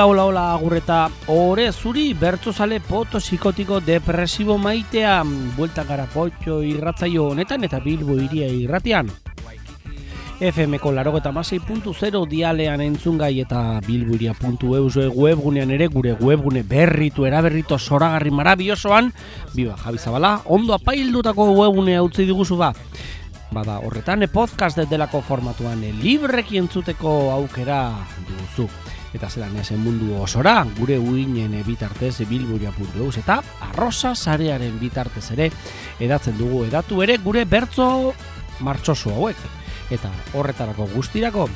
Hola, hola, hola, agurreta, ore zuri, bertzozale poto psikotiko depresibo maitea, buelta gara potxo irratzaio honetan eta bilbo iria irratian. FM-ko larogeta dialean entzungai eta bilbuiria.eus webgunean ere gure webgune berritu eraberrito zoragarri marabiosoan, biba, Javi Zabala, ondo apaildutako webgunea utzi diguzu ba. Bada, horretan, e podcast delako formatuan, e libreki entzuteko aukera duzu eta zelan ezen mundu osora, gure uinen bitartez bilburia.eus eta arrosa sarearen bitartez ere edatzen dugu edatu ere gure bertzo martxoso hauek. Eta horretarako guztirako,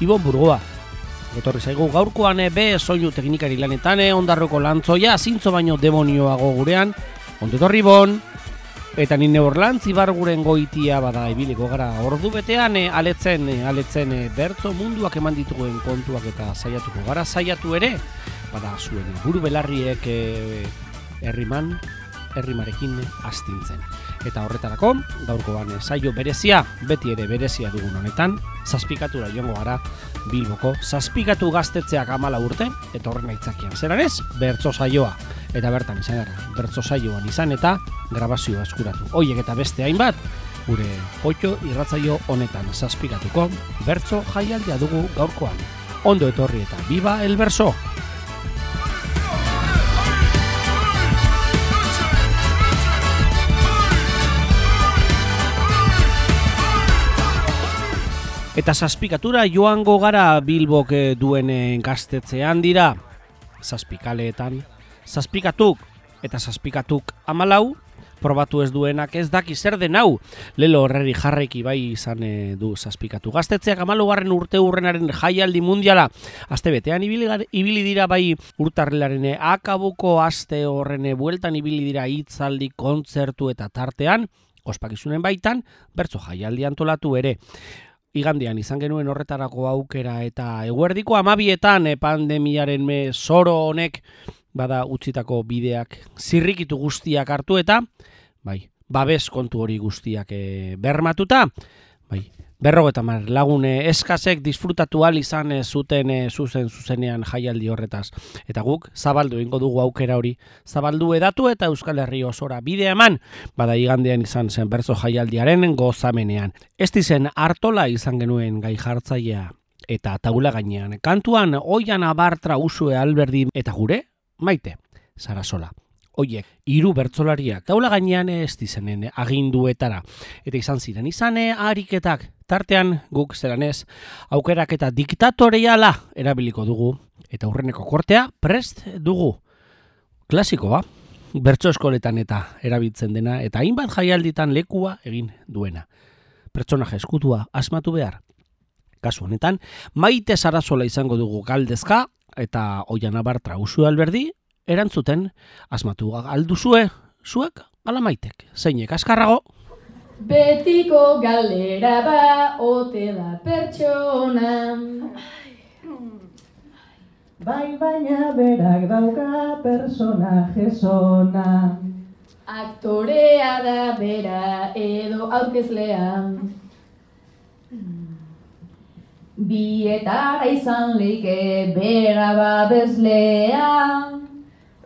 Ibon Burgoa, etorri zaigu gaurkoan be soinu teknikari lanetan, ondarroko lantzoia, zintzo baino demonioago gurean, ondetorri bon, Eta nine horlantz ibarguren goitia bada ibiliko gara ordu betean e, aletzen, e, aletzen e, bertzo munduak eman dituen kontuak eta saiatuko gara saiatu ere bada zuen buru belarriek e, herriman, herrimarekin astintzen. Eta horretarako, gaurkoan saio berezia, beti ere berezia dugun honetan, zazpikatura joango gara Bilboko, zazpikatu gaztetzeak amala urte, eta horren aitzakian. Zeran ez, bertzo saioa eta bertan izan gara, bertzo saioan izan eta grabazioa eskuratu. Hoiek eta beste hainbat, gure oito irratzaio honetan zazpikatuko, bertzo jaialdea dugu gaurkoan. Ondo etorri eta biba el berso! Eta zazpikatura joango gara Bilbok eh, duen gaztetzean dira, zazpikaleetan, zazpikatuk eta zazpikatuk amalau, probatu ez duenak ez daki zer den hau. Lelo horreri jarraiki bai izan e, du zazpikatu. Gaztetzeak amalugarren urte urrenaren jaialdi mundiala. Aste betean ibili, dira bai urtarrilaren akabuko aste horren bueltan ibili dira hitzaldi kontzertu eta tartean, ospakizunen baitan, bertzo jaialdi antolatu ere. Igandian izan genuen horretarako aukera eta eguerdiko amabietan e, pandemiaren me soro honek bada utzitako bideak zirrikitu guztiak hartu eta bai, babes kontu hori guztiak e, bermatuta, bai, berrogeta mar lagune eskasek disfrutatu izan e, zuten e, zuzen zuzenean jaialdi horretaz. Eta guk zabaldu ingo dugu aukera hori, zabaldu edatu eta Euskal Herri osora bidea eman, bada igandean izan zen berzo jaialdiaren gozamenean. Ez dizen hartola izan genuen gai jartzailea eta taula gainean. Kantuan oian abartra usue alberdi eta gure, maite, Sarasola. Oiek, hiru bertzolariak taula gainean ez dizenen aginduetara. Eta izan ziren izane ariketak tartean guk zelanez aukerak eta diktatoreala erabiliko dugu. Eta hurreneko kortea prest dugu. Klasikoa, bertso eskoletan eta erabiltzen dena eta hainbat jaialditan lekua egin duena. Pertsonaje eskutua asmatu behar. Kasu honetan, maite Sarasola izango dugu galdezka, eta oian abartra usu alberdi, erantzuten, asmatu alduzue, zuek, ala maitek, zeinek askarrago. Betiko galera ba, ote da pertsona. Bai baina berak dauka personaje zona. Aktorea da bera edo aurkezlea. Bietara izan leike bera babezlea.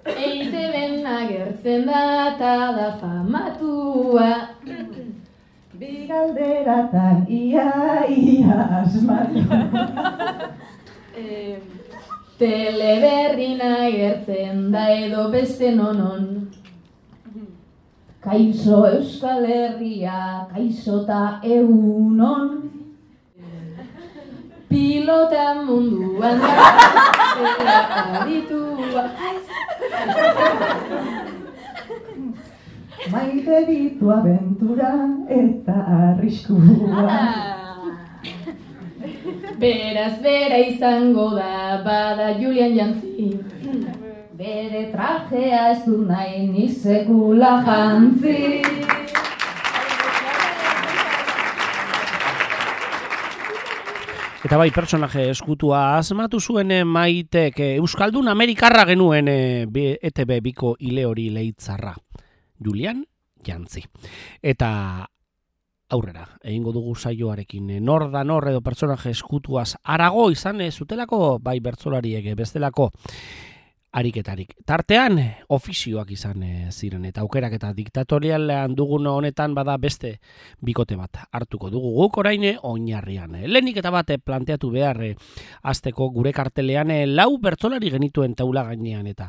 Eite ben agertzen da eta da famatua. Bigalderatan ia ia asmatu. Eh, teleberrin agertzen da edo beste nonon. Kaixo Euskal Herria, kaixo ta eunon. Pilota munduan da, eta aditua. Maite ditu aventura eta arriskua. Beraz bera izango da, bada Julian Jantzi. Bere trajea ez du nahi ni sekula jantzi. Eta bai, personaje eskutua asmatu zuen eh, maitek eh, Euskaldun Amerikarra genuen e, ETB biko ile hori leitzarra. Julian Jantzi. Eta aurrera. Egingo dugu saioarekin e, nor da nor edo pertsonaje eskutuaz arago izan e, zutelako bai bertzolariek e, bestelako ariketarik. Tartean, ofizioak izan e, ziren, eta aukerak eta diktatorialean dugun honetan bada beste bikote bat hartuko dugu guk oraine oinarrian. Lenik eta bate planteatu behar e, azteko gure kartelean e, lau bertzolari genituen taula gainean eta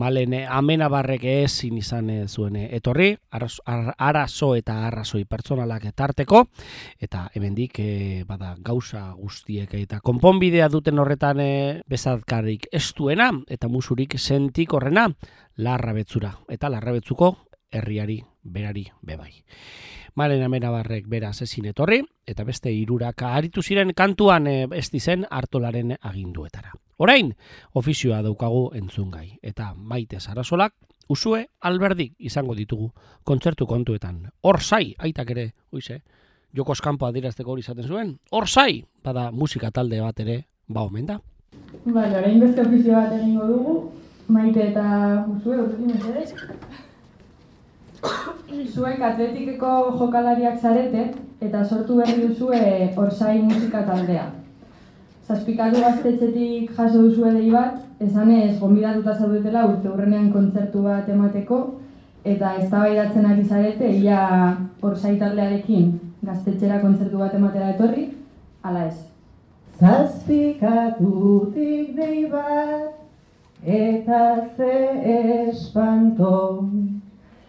malen amena barrek ezin izan e, zuen etorri, arazo eta arrazoi pertsonalak tarteko, eta hemendik bada gauza guztiek eta konponbidea duten horretan bezatkarik estuena, eta musu zurik sentik horrena larra betzura. Eta larra betzuko herriari berari bebai. Maren amena barrek bera zezin etorri, eta beste irurak aritu ziren kantuan e, ez dizen hartolaren aginduetara. Orain, ofizioa daukagu entzungai, eta maite zarasolak, usue alberdik izango ditugu kontzertu kontuetan. Hor zai, aitak ere, oize, joko eskampo adirazteko hori izaten zuen, hor zai, bada musika talde bat ere, ba omen da. Bai, orain beste ofizio bat egingo dugu, maite eta usue, horrekin ez Zuek atletikeko jokalariak zarete eta sortu berri duzue orsai musika taldea. Zazpikatu gaztetxetik jaso duzue dei bat, esanez gombidatuta zaudetela urte hurrenean kontzertu bat emateko eta eztabaidatzen ari zarete ia orsai taldearekin gaztetxera kontzertu bat ematera etorri, ala ez. Zazpikatutik dei bat, eta ze espanto,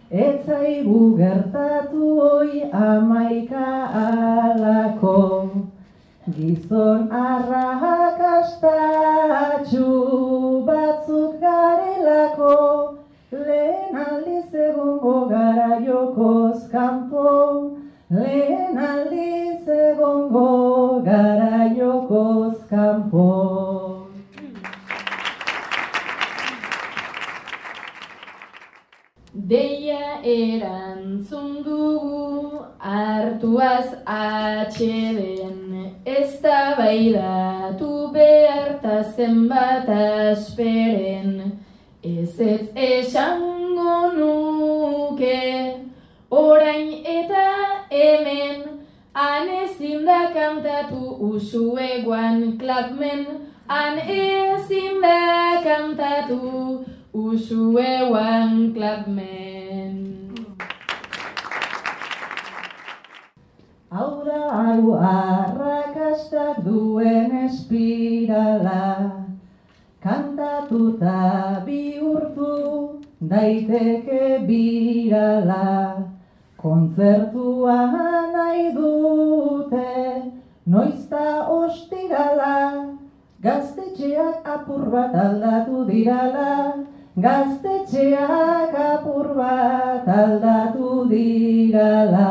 etzaigu gertatu hoi amaika alako, gizon arrakastatxu batzuk garelako, lehen aldiz egongo gara jokoz kanpo, lehen aldiz egongo gara jokoz kanpo. Deia erantzun dugu hartuaz atxeden ez da bai datu beharta zenbat asperen Han ezin da kantatu usu eguan klapmen Hau da hau arrakastak duen espirala. Kantatuta bihurtu daiteke birala. Kontzertua nahi dute, noizta ostirala, gaztetxeak apur bat aldatu dirala, gaztetxeak apur bat aldatu dirala.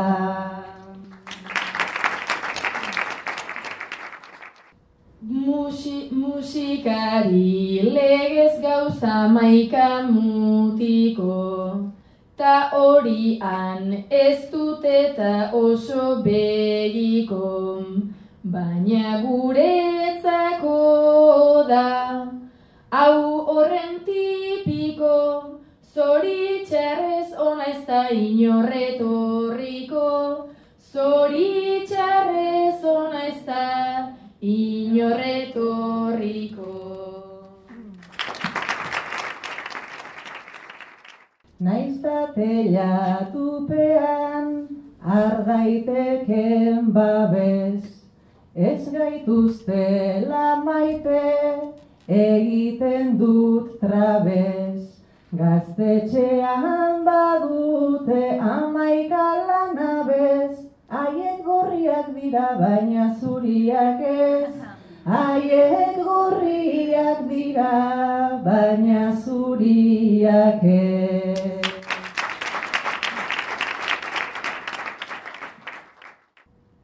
Musi, musikari legez gauza maika mutiko, ta hori han ez dut eta oso begiko, baina guretzako da, hau horren tipiko, zoritxarrez ona ez da inorretorriko, zoritxarrez ona ez da inorretorriko. Naizta tupean ardaiteken babez, ez gaituzte la maite egiten dut trabez. Gaztetxean badute amaika lanabez, haiek gorriak dira baina zuriak ez. Haiek gorriak dira, baina zuriak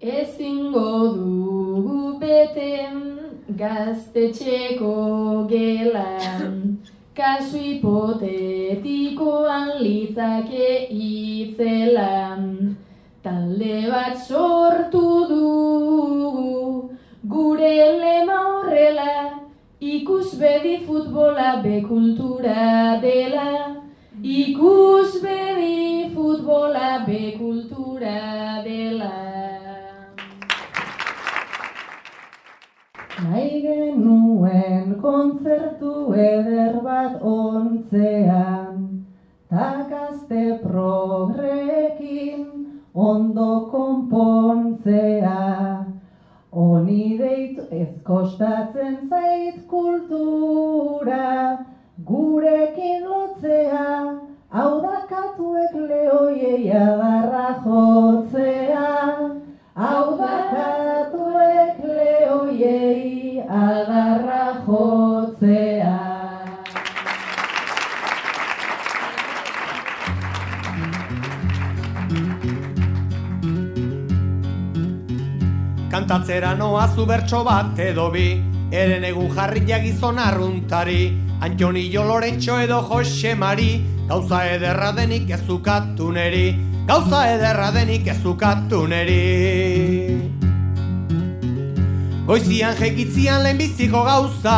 Ezingo dugu beten gaztetxeko gelan, kasu hipotetikoan litzake itzelan, talde bat sortu dugu, Gure lema horrela, ikus bedi futbola bekultura dela. Ikus bedi futbola bekultura dela. Nahi genuen kontzertu eder bat ontzean, takazte progrekin ondo konpontzea. Oni deitu ez kostatzen zait kultura, gurekin lotzea, hau da katuek lehoiei adarra jotzea. Hau da katuek lehoiei adarra jotzea. Kantatzera noa zu bertso bat edo bi Eren egun jarriak gizon arruntari Antonio Lorentxo edo Jose Mari Gauza ederra denik ezukatu neri Gauza ederra denik ezukatu neri Goizian jekitzian lehenbiziko gauza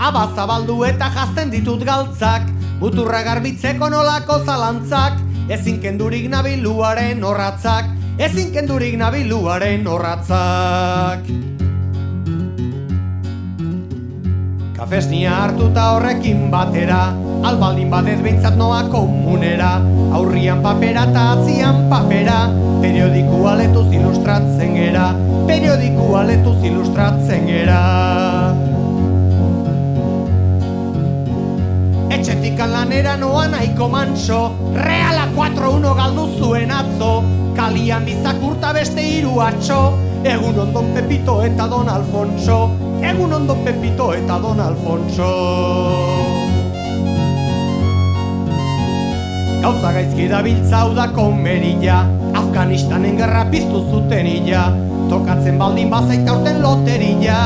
Abazabaldu eta jazten ditut galtzak. Muturra garbitzeko nolako zalantzak Ezin kendurik nabiluaren horratzak Ezin kendurik nabiluaren horratzak Kafesnia hartuta horrekin batera Albaldin badet behintzat noa komunera. Aurrian papera eta atzian papera. Periodiku aletuz ilustratzen gera. Periodiku aletuz ilustratzen gera. Etxetik lanera noa nahiko manso Reala 4-1 galdu zuen atzo. Kalian bizakurta beste hiru atxo Egun ondon Pepito eta Don Alfonso. Egun ondon Pepito eta Don Alfonso Gauza gaizki da komerilla Afganistanen gerra piztu zuten illa. Tokatzen baldin bazait aurten loterilla.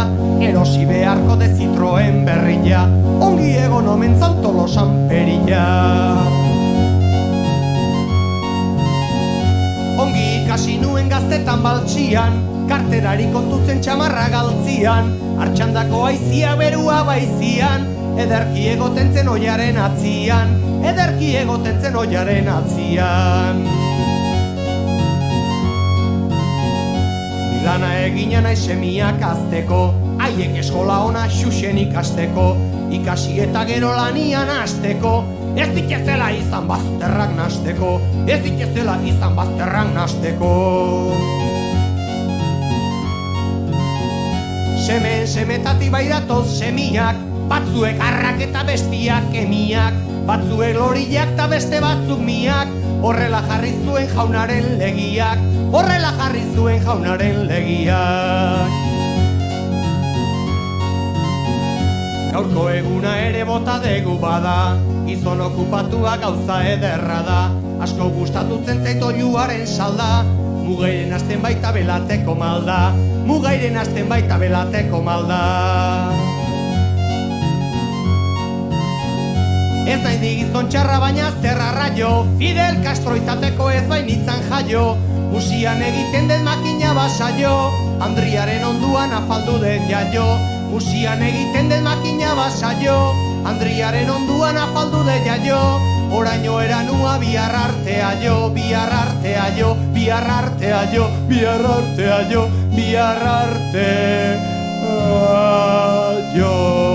Erosi beharko de Citroen berrilla. Ongi egon omen zantolosan perilla Ongi ikasi nuen gaztetan baltxian. Karterari kontutzen txamarra galtzian. Artxandako aizia berua baizian Ederki egoten zen oiaren atzian Ederki egoten zen oiaren atzian. Lana egina nahi semiak azteko Haiek eskola ona xuxen ikasteko Ikasi eta gero lanian hasteko. Ez dikezela izan bazterrak nasteko Ez dikezela izan bazterrak nasteko. Semen semetati bai datoz semiak Batzuek arrak eta bestiak emiak Batzuek loriak eta beste batzuk miak. Horrela jarri zuen jaunaren legiak Horrela jarri zuen jaunaren legiak. Gaurko eguna ere bota degu bada Gizon okupatua gauza ederra da. Asko gustatutzen zait oiuaren salda Mugairen hasten baita belateko malda Mugairen hasten baita belateko malda Ez nahi digizon txarra baina zerra raio Fidel Castro izateko ez bainitzan jaio. Musian egiten den makina basaio. Andriaren onduan afaldu den jaio. Musian egiten den makina basaio. Andriaren onduan afaldu den jaio. Oraino eranua bihar artea jo, bihar artea jo, bihar artea jo, bihar artea jo, bihar artea jo.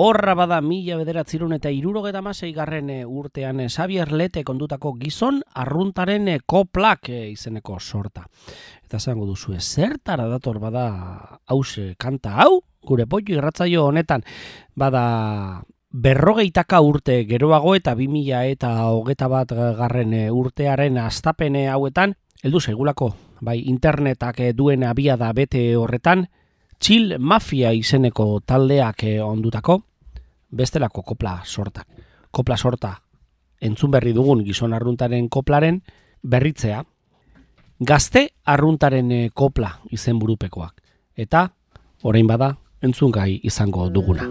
Horra bada mila bederatzirun eta irurogeta masei garren eh, urtean eh, Xavier Lete kondutako gizon arruntaren eh, koplak izeneko sorta. Eta zango duzu, zertara dator bada hause kanta hau, gure poitu irratzaio honetan, bada berrogeitaka urte geroago eta bi mila eta hogeta bat garren urtearen astapene hauetan, heldu segulako, bai internetak duen abiada bete horretan, Chill Mafia izeneko taldeak ondutako, bestelako kopla sortak. Kopla sorta entzun berri dugun gizon arruntaren koplaren berritzea. Gazte arruntaren eh, kopla izen burupekoak. Eta, orain bada, entzun gai izango duguna.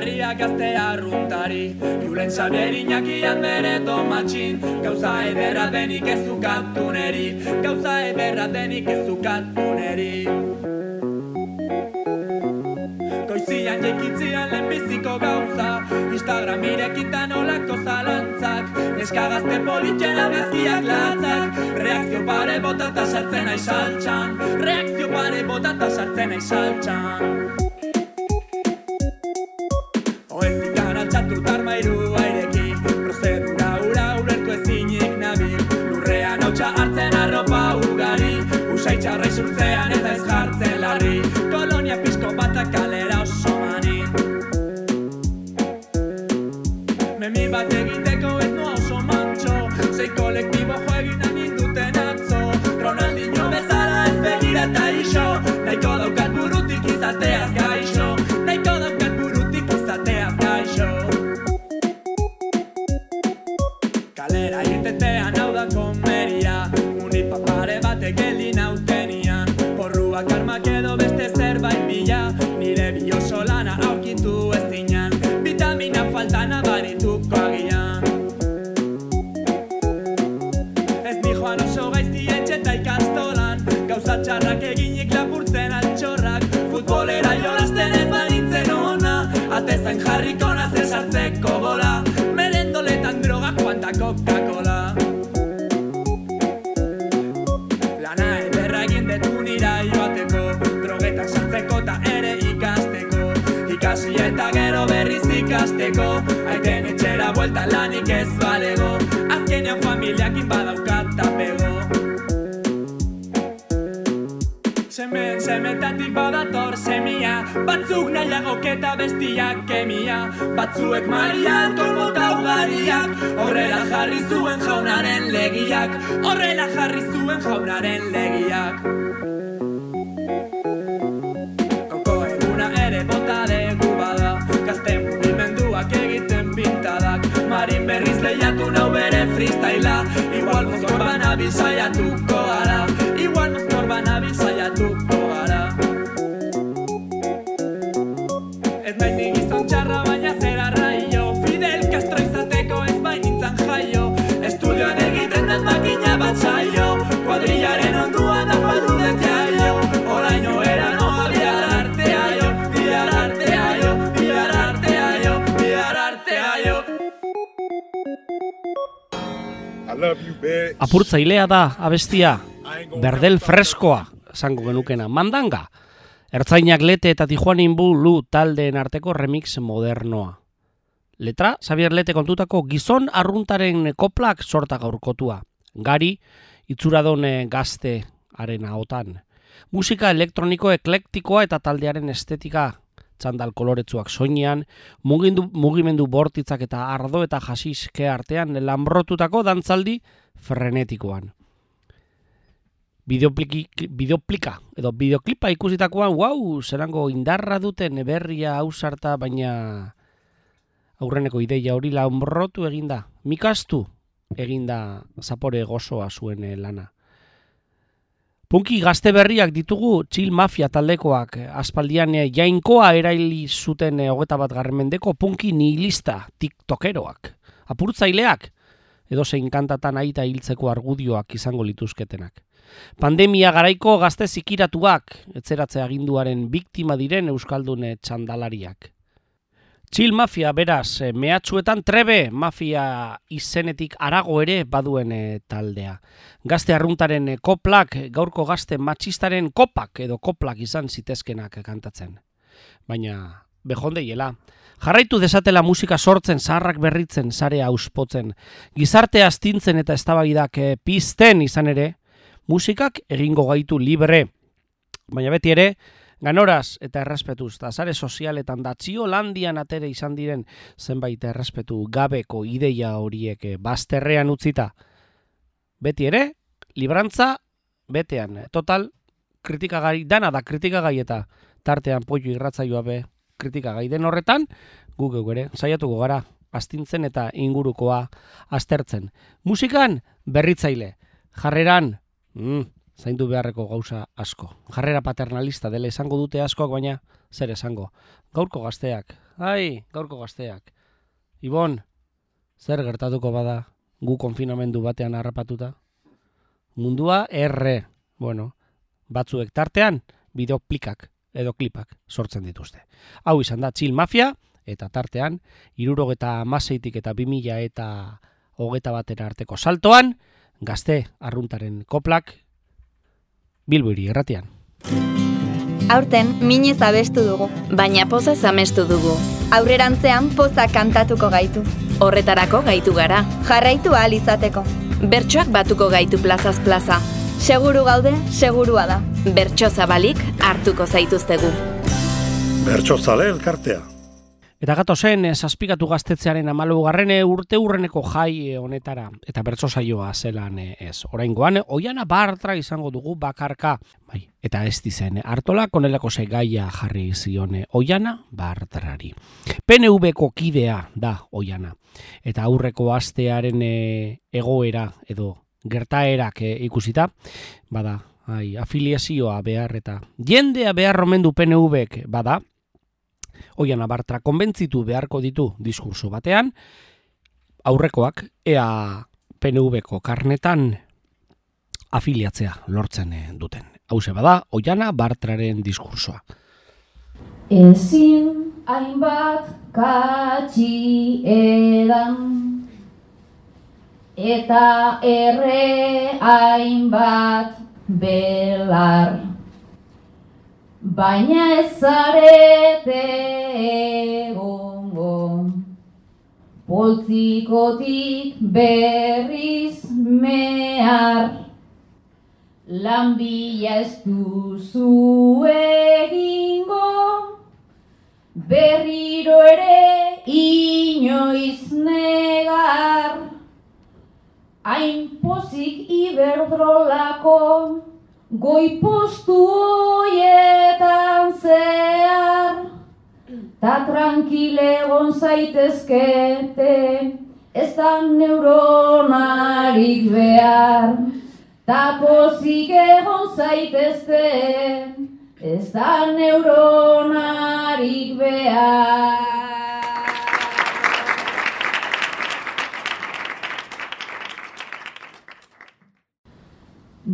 Jarriak gazte arruntari. Julen Xabier Iñakian bere tomatxin Gauza ederra denik ez ukatu neri Gauza ederra denik ez ukatu neri Goizian jeikitzian lehenbiziko gauza. Instagram irekitan olako zalantzak. Eskagazte politxen abezkiak latzak. Reakzio pare botata sartzen aisaltxan Reakzio pare botata sartzen Oetikan Coca-Cola. Lana ederra egin detu nira joateko Drogetak sartzeko eta ere ikasteko. Ikasi eta gero berriz ikasteko Aiten etxera buelta lanik ez balego. Azkenean familiakin badaukat semetatik badator semia. Batzuk nahiagok eta bestiak kemia. Batzuek marian kolbota ugariak Horrela jarri zuen jaunaren legiak. Horrela jarri zuen jaunaren legiak. Koko eguna ere bota dugu bada. Gazte mugimenduak egiten pintadak. Marin berriz lehiatu nau bere freestyla. Igual mozkor banabil saiatuko gara Apurtzailea da abestia, berdel freskoa, esango genukena, mandanga. Ertzainak lete eta Tijuanin bulu taldeen arteko remix modernoa. Letra, Xavier Lete kontutako gizon arruntaren koplak sorta gaurkotua. Gari, itzuradon eh, gazte haren ahotan. Musika elektroniko eklektikoa eta taldearen estetika txandal koloretsuak soinean, mugindu, mugimendu bortitzak eta ardo eta jasiske artean lanbrotutako dantzaldi frenetikoan. Bideopliki, bideoplika edo bideoklipa ikusitakoan, wow, zerango indarra duten berria ausarta, baina aurreneko ideia hori lanbrotu eginda, mikastu eginda zapore gozoa zuen lana. Punki gazte berriak ditugu Chill Mafia taldekoak aspaldian eh, jainkoa eraili zuten eh, hogeta bat garren mendeko punki nihilista tiktokeroak. Apurtzaileak edo zein kantatan aita hiltzeko argudioak izango lituzketenak. Pandemia garaiko gazte zikiratuak, etzeratze aginduaren biktima diren euskaldune txandalariak. Chill Mafia beraz, eh, mehatxuetan trebe mafia izenetik arago ere baduen eh, taldea. Gazte arruntaren eh, koplak, gaurko gazte matxistaren kopak edo koplak izan zitezkenak kantatzen. Baina, behondeiela, jarraitu desatela musika sortzen, zaharrak berritzen, sarea auspotzen, gizarte astintzen eta eztabaidak pizten izan ere, musikak egingo gaitu libre. Baina beti ere, Ganoraz eta errespetuz, eta sare sozialetan datzio landian atere izan diren zenbait errespetu gabeko ideia horiek eh, bazterrean utzita. Beti ere, librantza betean. Total, kritikagai, dana da kritikagai eta tartean poio irratzaioa be kritikagai den horretan, gu geu ere, saiatuko gara, astintzen eta ingurukoa aztertzen. Musikan berritzaile, jarreran, mm, zaindu beharreko gauza asko. Jarrera paternalista dela esango dute askoak, baina zer esango. Gaurko gazteak, ai, gaurko gazteak. Ibon, zer gertatuko bada gu konfinamendu batean harrapatuta? Mundua erre, bueno, batzuek tartean, bideoplikak edo klipak sortzen dituzte. Hau izan da Chill Mafia, eta tartean, irurogeta maseitik eta bimila eta hogeta batera arteko saltoan, gazte arruntaren koplak, bilburi erratian. Aurten, minez abestu dugu. Baina poza zamestu dugu. Aurrerantzean poza kantatuko gaitu. Horretarako gaitu gara. Jarraitu ahal izateko. Bertsoak batuko gaitu plazaz plaza. Seguru gaude, segurua da. Bertso zabalik hartuko zaituztegu. Bertso zale elkartea. Eta gato zen, zazpikatu gaztetzearen amalu garrene urte urreneko jai eh, honetara, eta bertso saioa zelan eh, ez. Oraingoan, oiana bartra izango dugu bakarka, bai, eta ez dizen, hartola konelako ze gaia jarri zione oiana bartrari. PNV-ko kidea da oiana, eta aurreko astearen eh, egoera edo gertaerak ikusita, bada, ai, afiliazioa behar eta jendea behar romendu PNV-ek bada, Oian abartra konbentzitu beharko ditu diskurso batean, aurrekoak ea PNV-ko karnetan afiliatzea lortzen eh, duten. Hau bada, Oiana Bartraren diskursoa. Ezin hainbat katxi edan eta erre hainbat belar. Baina ez zarete egongo. Poltzikotik berriz mehar Lanbila ez duzu egingo. Berriro ere inoiz negar Hain pozik iberdrolako goi postu hoietan zehar, ta tranquile egon zaitezkete, ez da neuronarik behar, ta pozik egon zaitezte, ez da neuronarik behar.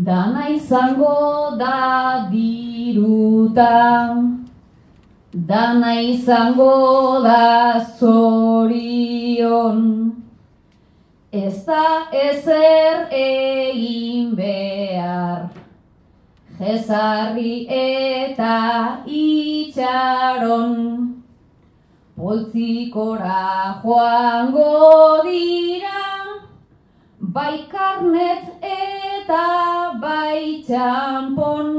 Dana izango da diruta, dana izango da zorion, ez da ezer egin behar, jezarri eta itxaron, poltzikora joango dira, bai karnet eta bai txampon,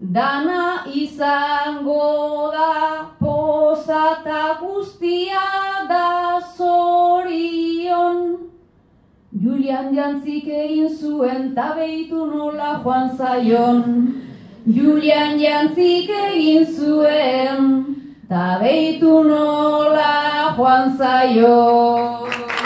dana izango da posata guztia da zorion. Julian jantzik egin zuen tabeitu nola joan zaion. Julian jantzik egin zuen tabeitu nola joan zaion.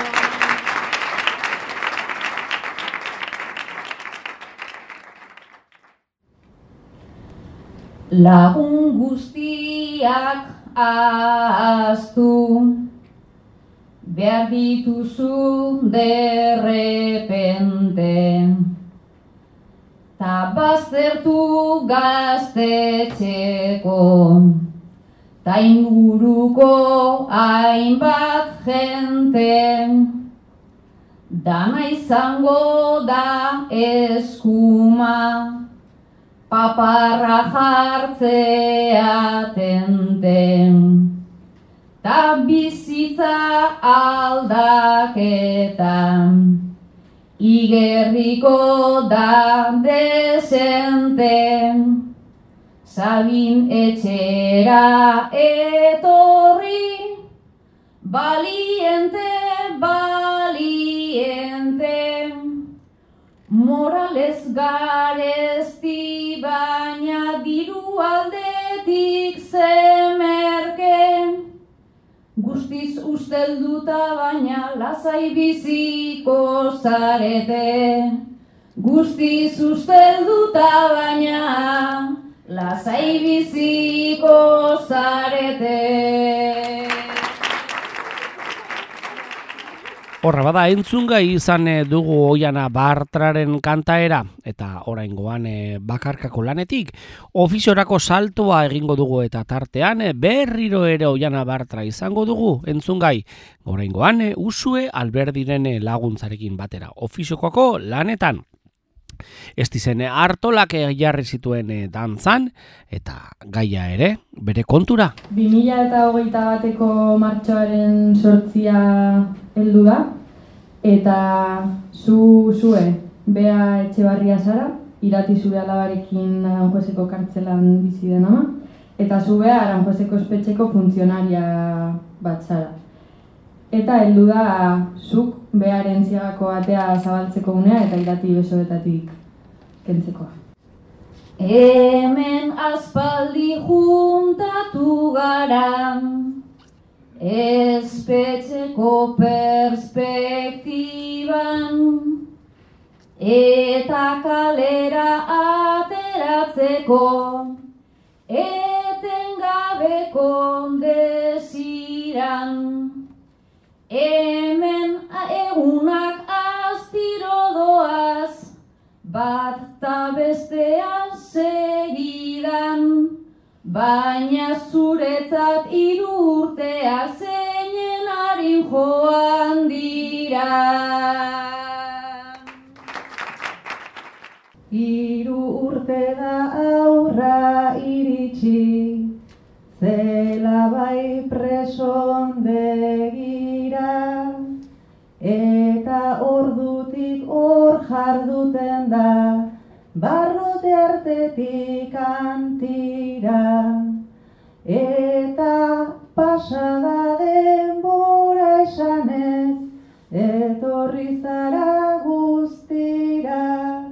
Lagun guztiak ahaztu behar dituzu derrepente. Ta baztertu gaztetxeko ta inguruko hainbat jente. Dana izango da eskuma paparra jartzea tenten. Ta bizitza aldaketan, igerriko da desenten. Sabin etxera etorri, baliente, baliente. Morales garezti baina diru aldetik zemerke Guztiz ustelduta baina lasai biziko zarete. Guztiz ustelduta baina lasai biziko zarete Horra bada, entzungai izan eh, dugu oiana bartraren kantaera, eta oraingoan eh, bakarkako lanetik, ofiziorako saltoa egingo dugu eta tartean eh, berriro ere oiana bartra izango dugu, entzungai, oraingoan usue alberdiren laguntzarekin batera, ofiziokoako lanetan. Ez dizen hartolak jarri zituen dantzan, eta gaia ere, bere kontura. 2000 eta hogeita bateko martxoaren sortzia heldu da, eta zu zue, bea etxe barria zara, irati zure alabarekin Aranjuezeko kartzelan bizi den ama, eta zu bea Aranjuezeko espetxeko funtzionaria bat zara. Eta heldu da zuk bearen ziagako atea zabaltzeko unea eta irati besoetatik kentzeko. Hemen aspaldi juntatu gara, espetxeko perspektiban eta kalera ateratzeko etengabeko desiran hemen egunak astiro doaz bat ta bestean segidan Baina zuretzat hiru urteak zeinen harin joan dira. Hiru urte da aurra iritsi, zela bai preson begira, eta ordutik hor jarduten da, barrote artetik antira, eta pasada denbora esanez, etorri zara guztira,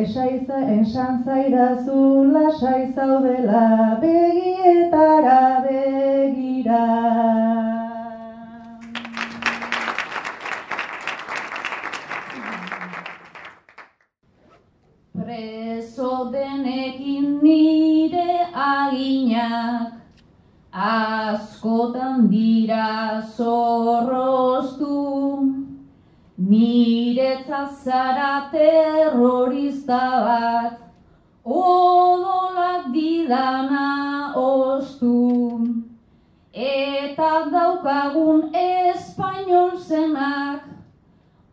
esaiza esan zaidazu lasai zaudela begietara begira. Preso denekin nire aginak askotan dira zorroztu Nire zazara terrorista bat odolak didana ostu Eta daukagun espainol zenak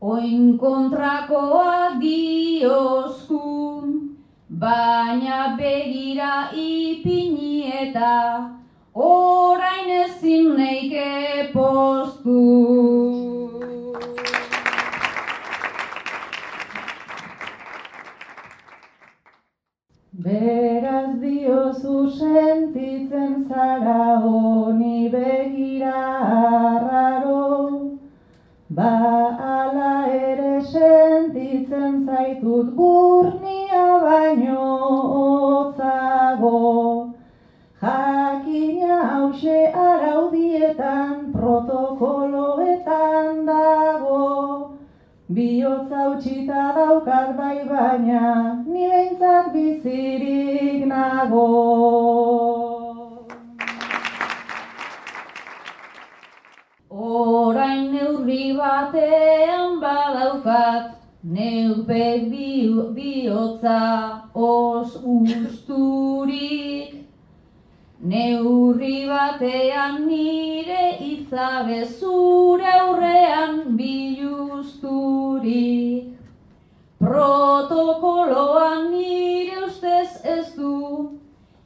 Oin kontrakoa diozku, baina begira ipini eta orain ezin neike postu. Beraz diozu sentitzen zara honi begira arraro, Ba ala ere sentitzen zaitut burnia baino otzago. Jakina hause araudietan protokoloetan dago. Biotza utxita daukat bai baina, ni behintzat bizirik nago. Orain neurri batean badaukat, neupe bihotza os usturik. Neurri batean nire izabe zure aurrean biluzturik. Protokoloan nire ustez ez du,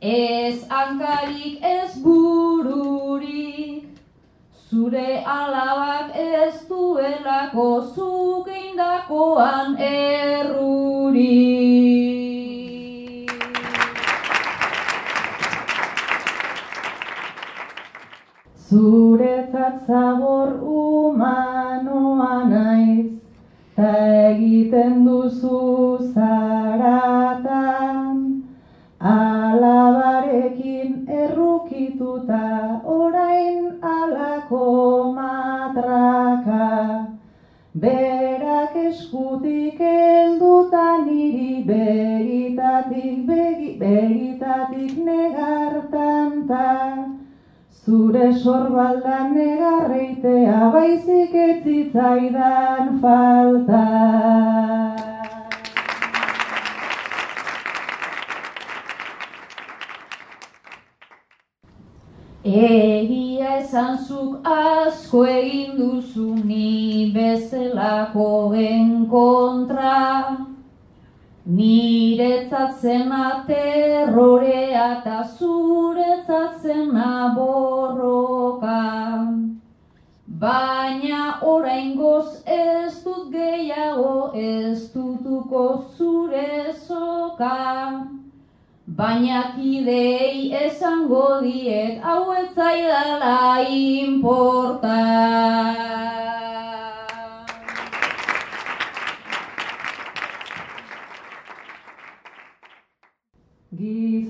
ez hankarik ez bururik. Zure alabak ez duelako zuk eindakoan erruri. Zuretzat zabor humanoa naiz, ta egiten duzu zaratan, alabarekin errukituta Zure sorbaldan negarreitea baizik ez zitzaidan falta. Egia esan zuk asko egin duzu ni bezelakoen kontra. Niretzat zena terrorea eta zuretzat zena borroka. Baina oraingoz ez dut gehiago ez dutuko zure soka. Baina kidei esango diet hau ez zaidala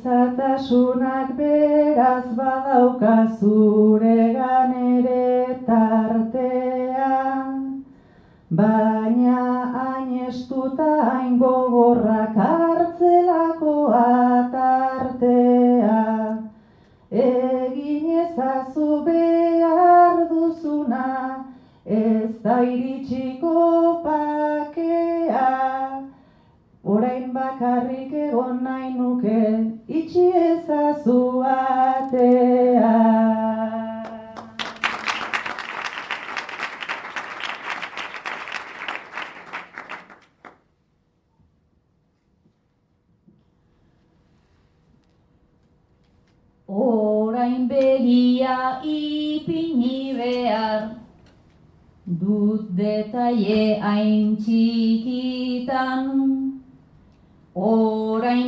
Gizatasunak beraz badauka zuregan ere tartea, baina hain estuta hain gogorrak hartzelako atartea. Egin ezazu behar duzuna, ez da iritsiko pakea. Orain bakarrik egon nahi nuke, itxi ezazu atea. Orain begia ipini behar, dut detaile hain txikitan.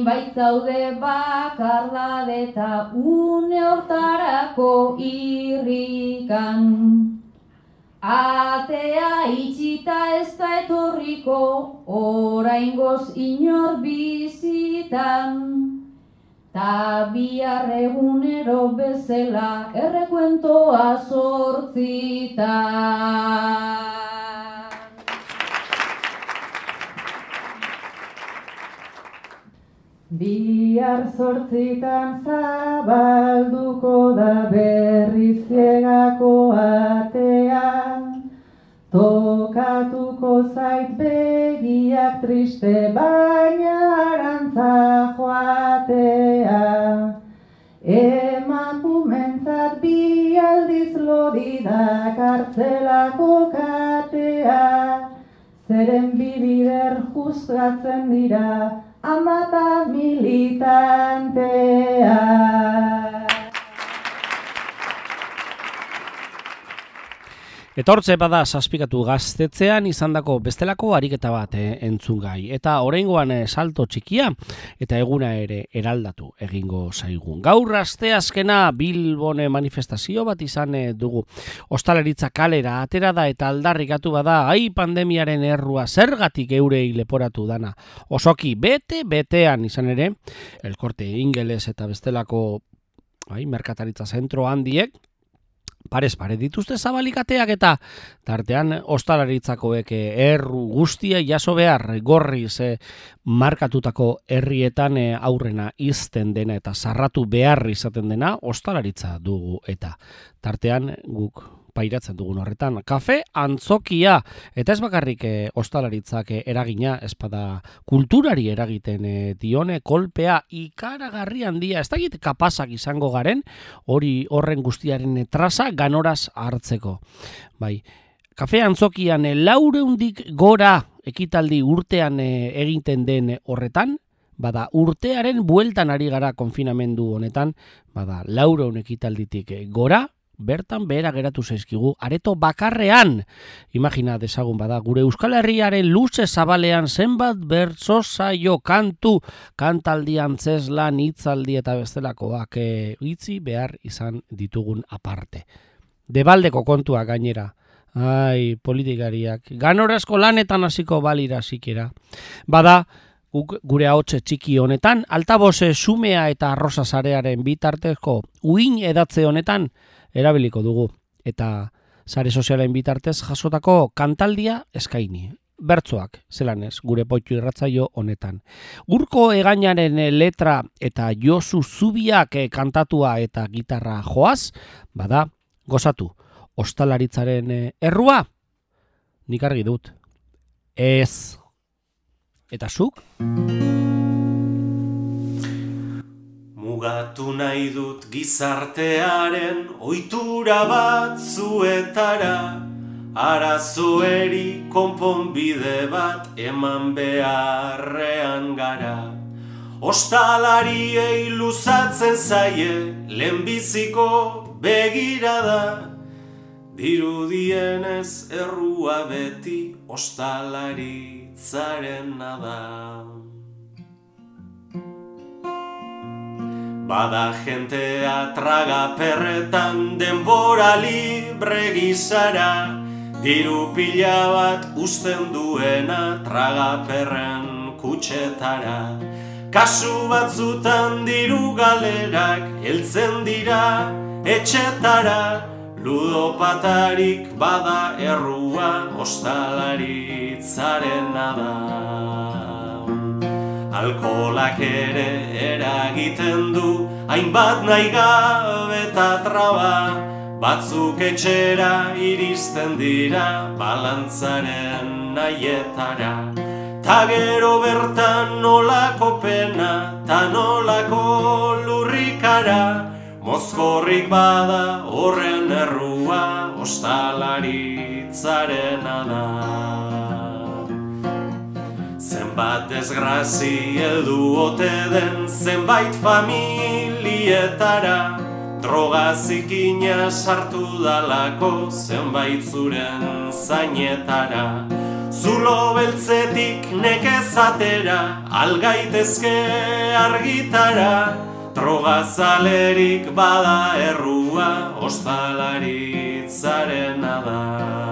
Orain baitzaude bakarlade eta une hortarako irrikan. Atea itxita ez da etorriko, orain inor bizitan. Ta bihar egunero bezala errekuentoa sortzitan. Bihar zortzitan zabalduko da berriz ziegako atea, Tokatuko zait begiak triste baina arantza joatea. Emakumentzat bi aldiz lodi da kartzelako katea, Zeren bibider juzgatzen dira amata militantea. Etortze bada saspikatu gaztetzean izandako bestelako ariketa bat eh, entzungai. Eta oraingoan eh, salto txikia eta eguna ere eraldatu egingo zaigun. Gaur asteazkena Bilbone manifestazio bat izan eh, dugu. Ostalaritza kalera atera da eta aldarrikatu bada ai pandemiaren errua zergatik eurei leporatu dana. Osoki bete betean izan ere elkorte ingeles eta bestelako ai, merkataritza zentro handiek parez pare dituzte zabalikateak eta tartean ostalaritzakoek erru guztia jaso behar gorriz eh, markatutako herrietan eh, aurrena izten dena eta sarratu behar izaten dena ostalaritza dugu eta tartean guk pairatzen dugun horretan. Kafe antzokia, eta ez bakarrik e, ostalaritzak eh, eragina, espada kulturari eragiten e, dione, kolpea ikaragarri handia, ez da kapazak izango garen, hori horren guztiaren traza ganoraz hartzeko. Bai, kafe antzokian e, laureundik gora ekitaldi urtean egiten den horretan, Bada, urtearen bueltan ari gara konfinamendu honetan, bada, laureun ekitalditik gora, bertan behera geratu zaizkigu, areto bakarrean, imagina desagun bada, gure Euskal Herriaren luze zabalean zenbat bertso saio kantu, kantaldi antzesla, nitzaldi eta bestelakoak e, itzi behar izan ditugun aparte. Debaldeko kontua gainera, ai, politikariak, ganorazko lanetan hasiko balira zikera. Bada, gure ahotse txiki honetan, altabose sumea eta arrosa zarearen bitartezko uin edatze honetan, erabiliko dugu eta sare sozialen bitartez jasotako kantaldia eskaini. bertzoak, zelan ez, gure poitu irratzaio honetan. Urko egainaren letra eta Josu Zubiak eh, kantatua eta gitarra joaz, bada, gozatu, ostalaritzaren eh, errua, nik argi dut. Ez. Eta zuk? Mugatu nahi dut gizartearen ohitura bat zuetara Arazoeri konponbide bat eman beharrean gara. Ostalariei luzatzen zaie lehenbiziko begirada. Dirudienez errua beti ostalaritzaren da. Bada jentea traga perretan denbora libre gizara Diru pila bat usten duena traga perren kutxetara. Kasu batzutan diru galerak heltzen dira etxetara. Ludopatarik bada errua ostalaritzaren da Alkolak ere eragiten du. Hainbat nahi gabe eta traba. Batzuk etxera iristen dira balantzaren nahietara Ta gero bertan nolako pena ta nolako lurrikara. Mozkorrik bada horren errua ostalaritzaren da. Zenbat desgrazi heldu ote den zenbait familietara. Droga zikina sartu dalako zenbait zuren zainetara. Zulo beltzetik nekezatera algaitezke argitara. Drogazalerik bada errua ostalaritzaren da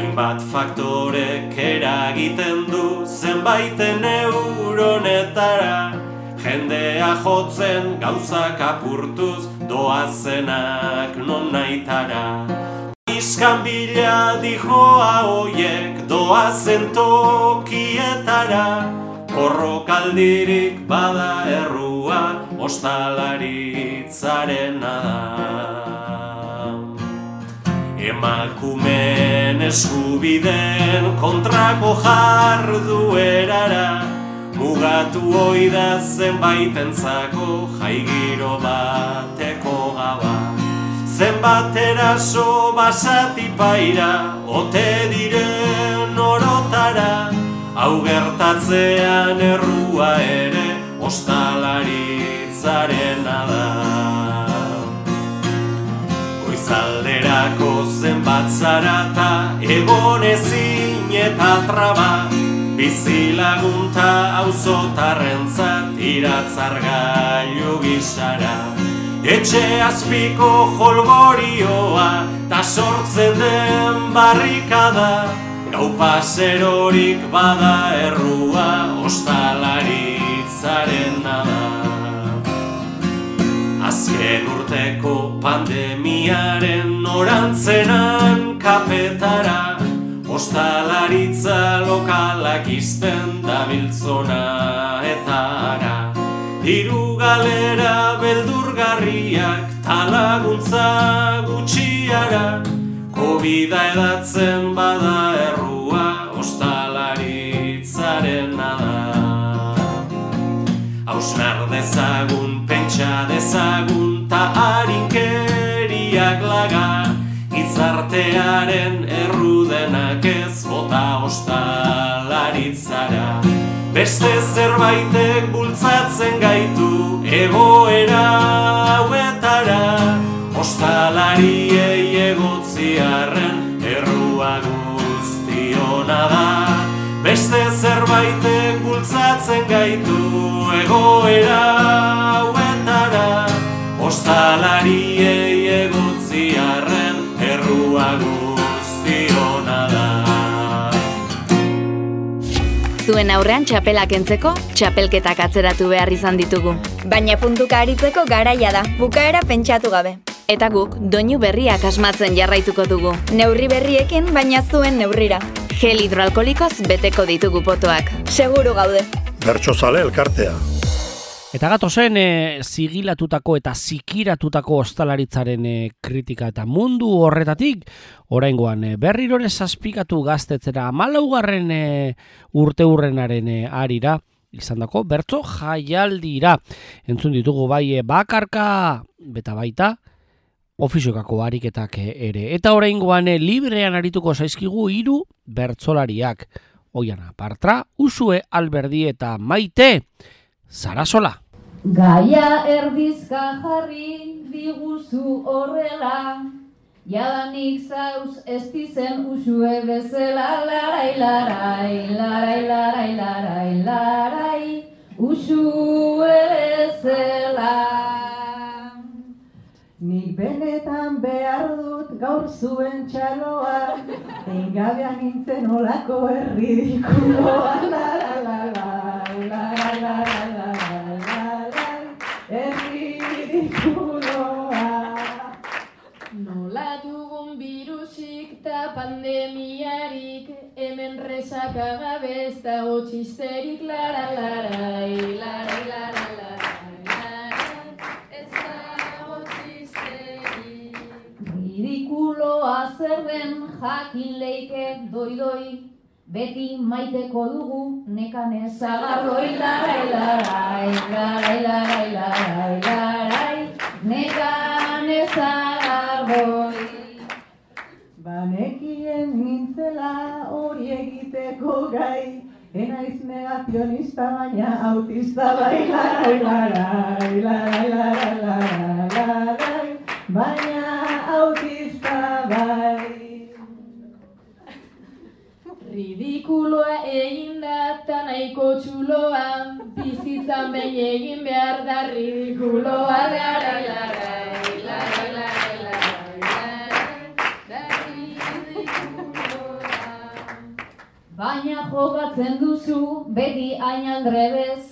Hainbat faktorek eragiten du zenbaiten neuronetara. Jendea jotzen gauzak apurtuz doazenak non naitara. Iskan bila dijoa hoiek doazen tokietara. Korrokaldirik bada errua ostalaritzaren da Emakumen eskubiden kontrako jarduerara Mugatu hoi da zenbaitentzako jaigiro bateko gaba Zenbat eraso basatipaira ote diren orotara hau gertatzean errua ere ostalaritzaren da. Goizalderako zenbat zarata egon ezin eta traba Bizilagunta auzotarrentzat iratzargailu gisara. Etxe azpiko jolgorioa ta sortzen den barrikada. Gau paserorik bada errua ostalaritzaren da Azken urteko pandemiaren norantzenan kapetara Ostalaritza lokalak izten dabiltzona eta ara Diru galera beldurgarriak talaguntza gutxiara Kobida edatzen bada errua ostalaritzaren da Hausnar dezagun, pentsa dezagun, ta harinkeriak laga Itzartearen errudenak ez bota ostalaritzara. Beste zerbaitek bultzatzen gaitu egoera hauetara Ostalariei egotziarren errua guztiona da. Beste zerbaitek bultzatzen gaitu egoera Ostalariei egotziarren errua guztiona da Zuen aurrean txapelak entzeko, txapelketak atzeratu behar izan ditugu. Baina puntuka aritzeko garaia da, bukaera pentsatu gabe. Eta guk, doinu berriak asmatzen jarraituko dugu. Neurri berriekin, baina zuen neurrira. Gel hidroalkolikoz beteko ditugu potoak. Seguru gaude. Bertsozale elkartea. Eta gatozen e, zigilatutako eta zikiratutako ostalaritzaren e, kritika eta mundu horretatik, oraingoan e, berrirore zazpikatu gaztetzera amalaugarren e, urte hurrenaren e, arira, izan dako, bertso jaialdira. Entzun ditugu bai e, bakarka, beta baita, ofiziokako ariketak ere. Eta oraingoan e, librean arituko zaizkigu hiru bertsolariak. Oiana Partra, Usue Alberdi eta Maite, Zarasola. Gaia erdizka jarri diguzu horrela, jadanik zauz ez dizen usue bezala, larai, larai, larai, larai, larai, larai, usue bezala. Nik benetan behar dut gaur zuen txaloa, Engabean nintzen olako erridikuloa, la la la la, la la la la la la la, erridikuloa. Nola dugun virusik ta pandemiarik, hemen resaka gabe ez dago txisterik, lara, beti maiteko dugu nekan ezagarroi larai larai, larai larai larai larai, nekan ezagarroi. Banekien nintzela hori egiteko gai, Enaiz negazionista baina autista bai larai larai, larai larai larai larai, baina autista bai. Ridikuloa egin da eta nahiko txuloa, bizitzan behin egin behar da ridikuloa, da ridikuloa. Baina jokatzen duzu beti hain aldrebez,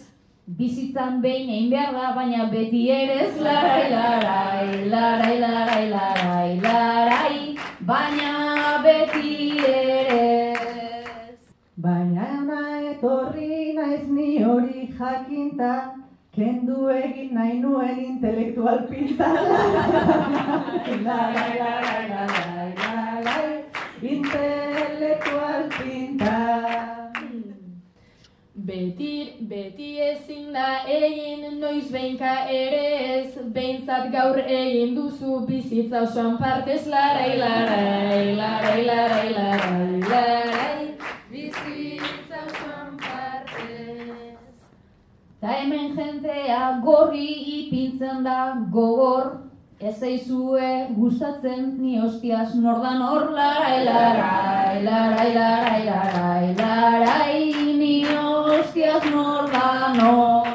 bizitzan behin egin behar da, baina beti ere ez larai, larai, larai, larai, larai, larai, baina beti ere. Baina ona etorri naiz ni hori jakinta, kendu egin nahi nuen intelektual pinta. Intelektual pinta. Beti, beti ezin da egin noiz behinka ere ez, behintzat gaur egin duzu bizitza osoan partez larai, larai, larai, larai, larai, bizitza osoan partez. Ta hemen gorri ipintzen da gogor, ez zaizue gustatzen ni hostias nordan hor larai, larai, larai, larai, larai, larai, ni hostias nordan hor.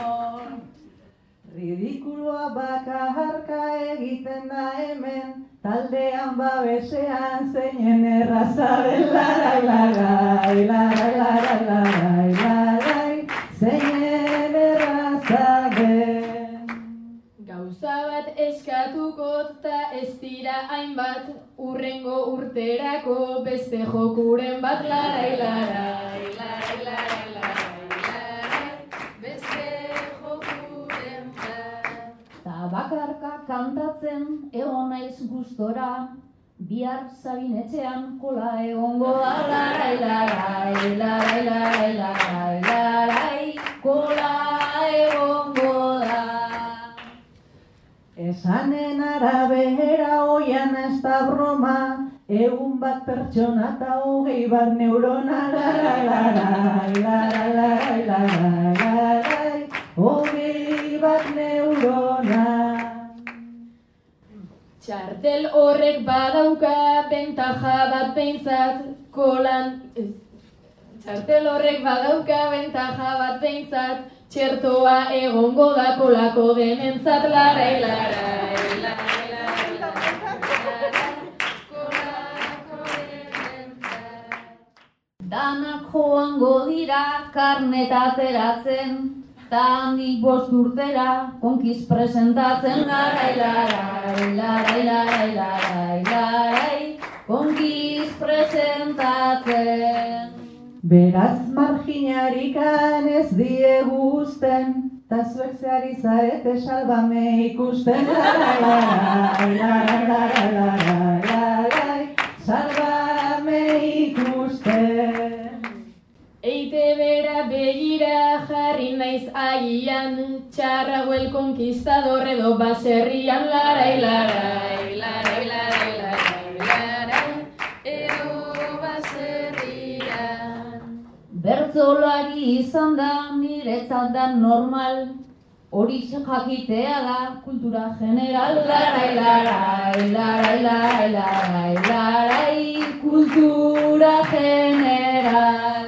Ridikuloa bakarka egiten da hemen, taldean babesean zeinen erraza den larai, larai, larai, larai, larai, larai, zeinen eskatuko eta ez dira hainbat urrengo urterako beste jokuren bat larai larai larai larai beste jokuren bat Ta bakarka kantatzen egon naiz gustora, bihar zabinetxean kola egongo da larai larai, larai larai larai kola egongo. Esanen arabera oian ez da broma, egun bat pertsona eta hogei bat neurona, larai, larai, larai, larai, larai, larai, hogei bat neurona. Txartel horrek badauka bentaja bat behintzat kolan... ez, Txartel horrek badauka bentaja bat behintzat txertoa egongo da kolako denentzat larai larai larai. Danak joango dira karnet ateratzen, ta handik bost urtera konkiz presentatzen larai larai, larai larai larai larai, konkiz presentatzen. Beraz marginarikan ez diegu uzten, ta zuek zehari zarete salbame ikusten. Salbame ikusten. Eite bera begira jarri naiz agian, txarrago el conquistador edo baserrian, larai, larai, larai, larai, Bertzolari izan da niretzat da normal, hori jakitea da kultura general, larai, larai, larai, larai, larai, larai, kultura general.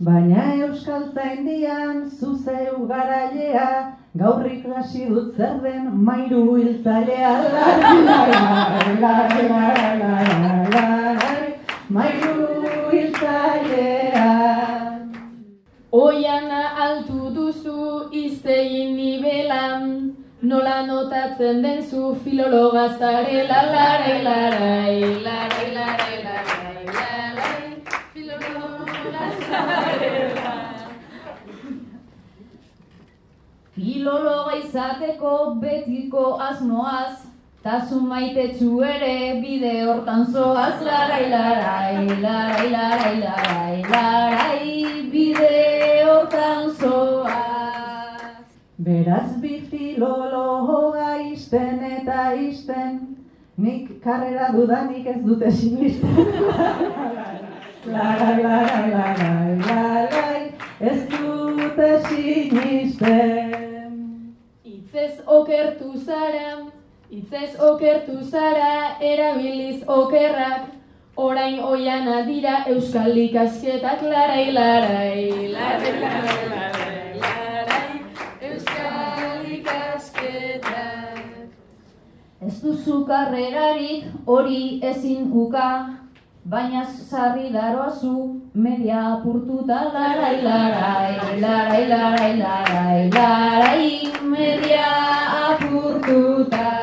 Baina euskal zaindian zuzeu garailea, gaurrik hasi dut zer den mairu hiltzailea. Lai, lai, lai, lai, lai, mairu hiltzailea. Oiana altu duzu iztegin nibelan, nola notatzen den zu filologa zarela, larai, larai, larai, larai, larai, larai, filologa zarela. Filologa izateko betiko asmoaz, tasun maitetsu ere bide hortan zoaz, larai, larai, larai, larai, larai, larai, bide hortan zoaz. Beraz bi filologa izten eta izten, nik karrera dudanik ez dute sinisten. Larai, larai, larai, larai, ez dute sinisten. Itzez okertu zara, itzez okertu zara, erabiliz okerrak, orain oiana dira euskal ikasketak, larai, larai, larai, larai, larai, larai. Ez duzu karrerarik hori ezin uka, baina sarri daroazu media apurtuta larai larai larai larai larai larai media apurtuta.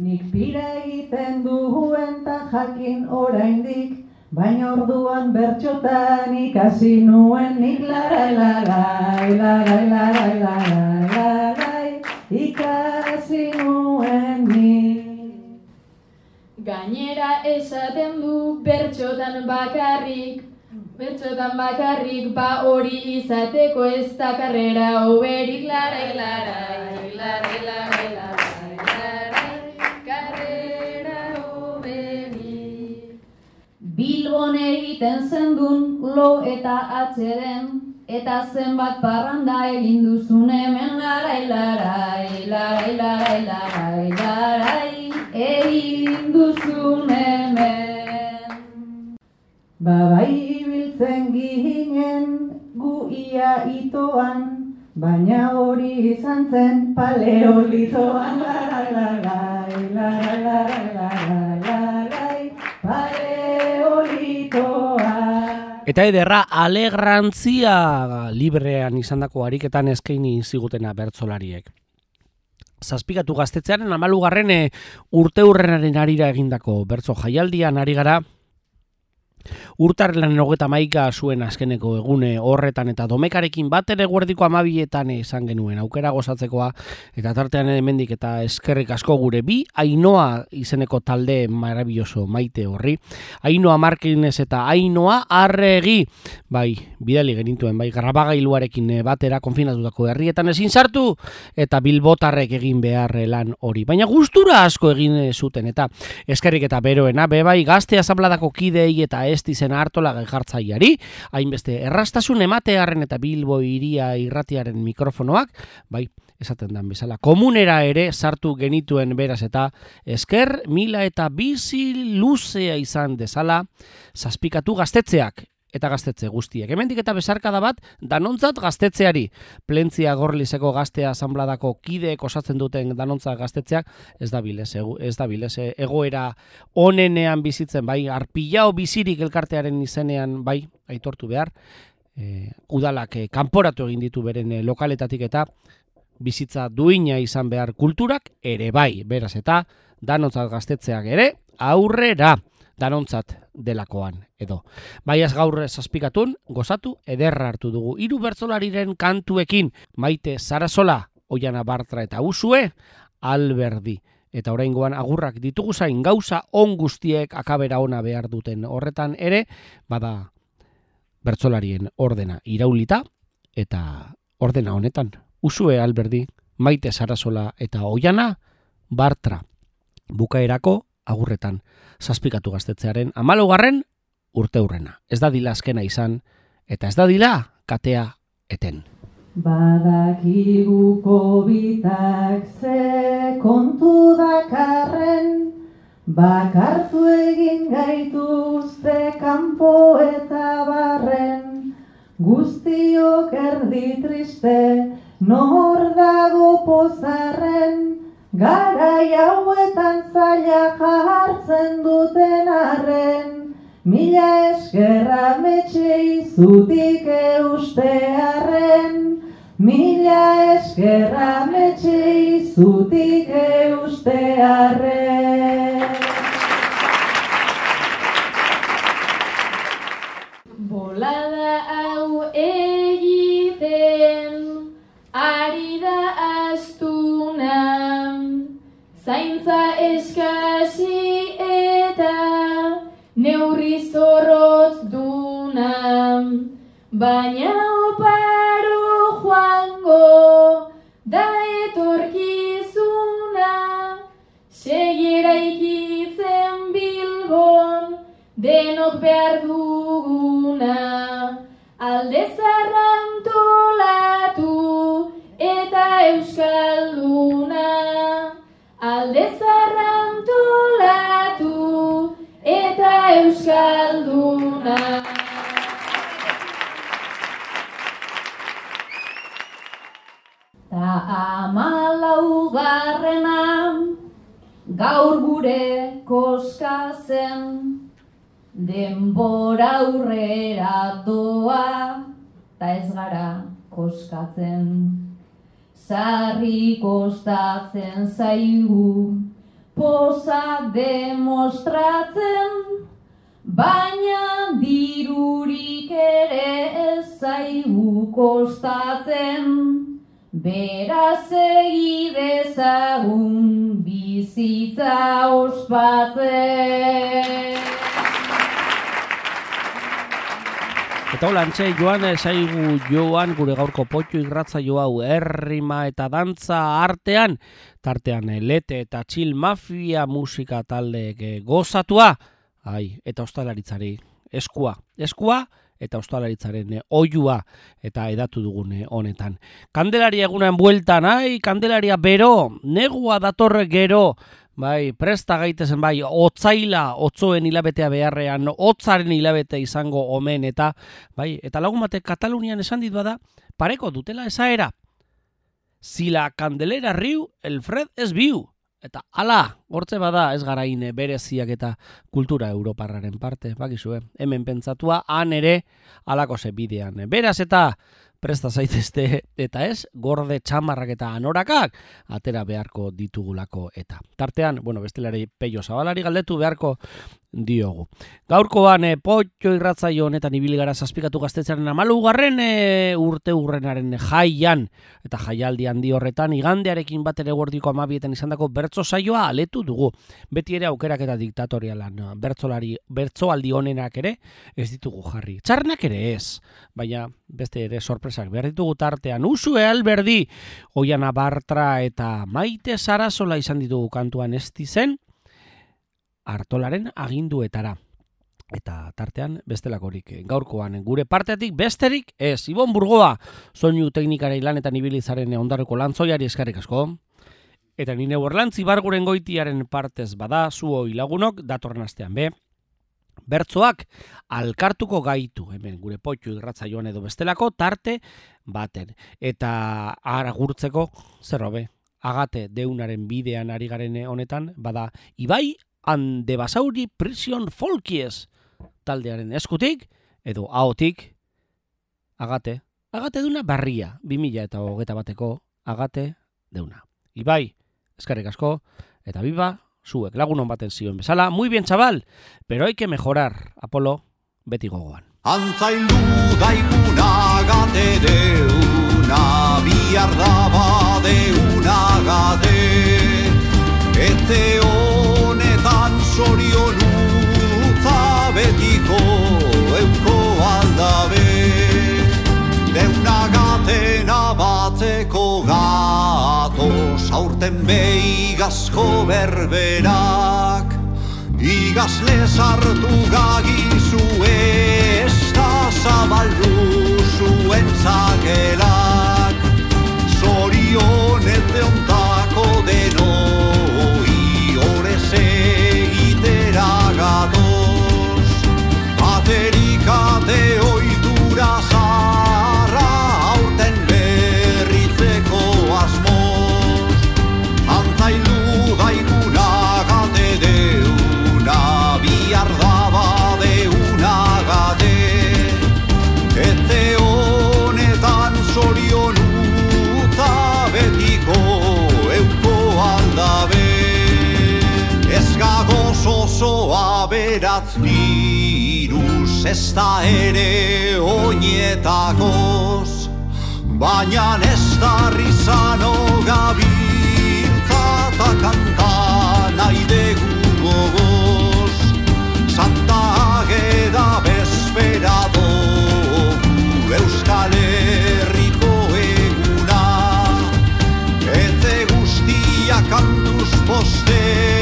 Nik pira egiten duen ta jakin oraindik, baina orduan bertxotan ikasi nuen nik larai larai larai larai larai larai ikasi nuen nik. Gainera esaten du bertxotan bakarrik, bertxotan bakarrik ba hori izateko ez da karrera hoberik larai larai, larai larai larai, Bilbon egiten zendun lo eta atxeden, eta zenbat parranda egin duzun hemen larai larai, larai larai larai larai, egin duzun hemen. Ba bai ibiltzen ginen gu ia itoan, baina hori izan zen paleolitoan. Larai, larai, larai, larai, larai. Eta ederra alegrantzia librean izandako ariketan eskaini zigutena bertzolariek. Zazpikatu gaztetzearen amalugarren eh, urte hurrenaren arira egindako bertzo jaialdian ari gara, Urtarrelan hogeta maika zuen azkeneko egune horretan eta domekarekin bat ere guerdiko amabietan esan genuen aukera gozatzekoa eta tartean hemendik eta eskerrik asko gure bi Ainoa izeneko talde marabilloso maite horri. Ainoa Markinez eta Ainoa Arregi bai, bidali genituen bai, grabagailuarekin batera konfinatutako herrietan ezin sartu eta bilbotarrek egin behar lan hori. Baina gustura asko egin zuten eta eskerrik eta beroena bebai gazte azabladako kidei eta ez dizen hartola jartzaiari, hainbeste errastasun ematearen eta Bilbo iria irratiaren mikrofonoak, bai, esaten dan bezala, komunera ere sartu genituen beraz eta esker mila eta bizi luzea izan dezala, zazpikatu gaztetzeak, eta gaztetze guztiek. Hemendik eta besarkada bat danontzat gaztetzeari. Plentzia Gorlizeko gaztea asanbladako kideek osatzen duten danontzat gaztetzeak ez da bilez, ez da bilez, egoera onenean bizitzen, bai, arpilao bizirik elkartearen izenean, bai, aitortu behar, e, udalak e, kanporatu egin ditu beren e, lokaletatik eta bizitza duina izan behar kulturak ere bai, beraz eta danontzat gaztetzeak ere aurrera danontzat delakoan edo. Baiaz gaur zazpikatun, gozatu, ederra hartu dugu. Hiru bertzolariren kantuekin, maite zarazola, oiana bartra eta usue, alberdi. Eta oraingoan agurrak ditugu zain gauza on guztiek akabera ona behar duten horretan ere, bada bertzolarien ordena iraulita, eta ordena honetan, usue alberdi, maite zarazola eta oiana, bartra. Bukaerako agurretan zazpikatu gaztetzearen amalogarren urte hurrena. Ez da dila azkena izan, eta ez da dila katea eten. Badakiguko bitak ze kontu dakarren, bakartu egin gaituzte kanpo eta barren, guztiok erdi triste, nor dago pozarren, Garai hauetan zaila jartzen duten arren, Mila eskerra metxe izutik eustearen, Mila eskerra metxe izutik eustearen. Zaintza eskasi eta neurri zorrotz duna, baina oparo joango da etorkizuna, segiera ikitzen bilbon, denok behar duguna, alde zarrantolatu eta euskalduna, alde zarrantolatu eta euskalduna. Ta amalau garrena gaur gure koska zen, denbora aurrera doa, ta ez gara koskatzen. Sarri kostatzen zaigu, poza demostratzen, baina dirurik ere ez zaigu kostatzen. Beraz egidezagun bizitza ospatzen. Eta hola, antxe, joan zaigu joan gure gaurko potxo irratza jo hau errima eta dantza artean, tartean eh, lete eta txil mafia musika taldeek eh, gozatua, ai, eta ostalaritzari eskua, eskua, eta ostalaritzaren eh, oiua. Eta edatu dugune honetan. Kandelaria egunen bueltan, ai, kandelaria bero, negua datorre gero, Bai, presta gaitezen bai, otzaila, otzoen hilabetea beharrean, otzaren hilabete izango omen, eta bai, eta lagun batek Katalunian esan dit bada, pareko dutela esaera. Zila kandelera riu, el fred ez biu. Eta ala, hortze bada ez garaine bereziak eta kultura europarraren parte, bakizue, hemen pentsatua, han ere, alako ze bidean. Beraz eta presta zaitezte eta ez, gorde txamarrak eta anorakak, atera beharko ditugulako eta. Tartean, bueno, bestelari peio zabalari galdetu beharko diogu. Gaurkoan e, potxo irratzaio honetan ibili gara zazpikatu gaztetzaren amalugarren e, urte urrenaren jaian eta jaialdi handi horretan igandearekin bat ere gordiko amabietan izandako bertso saioa aletu dugu. Beti ere aukerak eta diktatorialan bertzolari bertsoaldi honenak ere ez ditugu jarri. Txarnak ere ez, baina beste ere sorpresak behar ditugu tartean. Usue alberdi, oiana bartra eta maite zarazola izan ditugu kantuan ez zen, hartolaren aginduetara. Eta tartean bestelakorik gaurkoan gure partetik besterik ez Ibon Burgoa soinu teknikare lanetan ibilizaren ondarreko lantzoiari eskarrik asko. Eta nine borlantzi barguren goitiaren partez bada zuo lagunok datorren astean be. Bertzoak alkartuko gaitu hemen gure potxu irratza joan edo bestelako tarte baten. Eta aragurtzeko zerrobe agate deunaren bidean ari garen honetan bada Ibai Ande Basauri Prison Folkies taldearen eskutik edo ahotik agate. Agate duna barria, 2000 eta hogeta bateko agate deuna. Ibai, eskarrik asko, eta biba, zuek, lagun hon baten zioen bezala. Muy bien, chaval, pero hay que mejorar, Apolo, beti gogoan. Antzailu daiguna gate deuna, bihar daba deuna gate. Ete sorion utza betiko euko aldabe. Deuna gatena bateko gatos, aurten beigazko berberak. Igazle sartu gagizu ez da zabaldu zuen zagelak Zorion ez ontako denoi Aterikate oitura zarra aurten berritzeko asmoz Antzailu daiguna gate deuna bihar daba deuna gate. Ete honetan zorion utza betiko euko aldabe Ez gagoz osoa beratz niruz ez da ere oinetakoz Baina ez da rizano gabiltza eta kanta nahi dugu gogoz. Santa Ageda bespera dugu Euskal Herriko eguna. Ete guztia kantuz posteko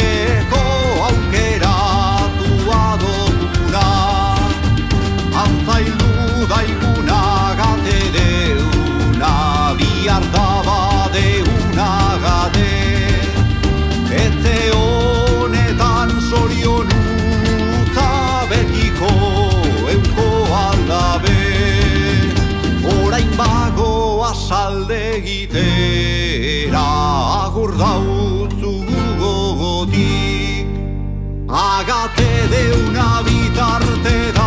gogotik Agate deuna bitarte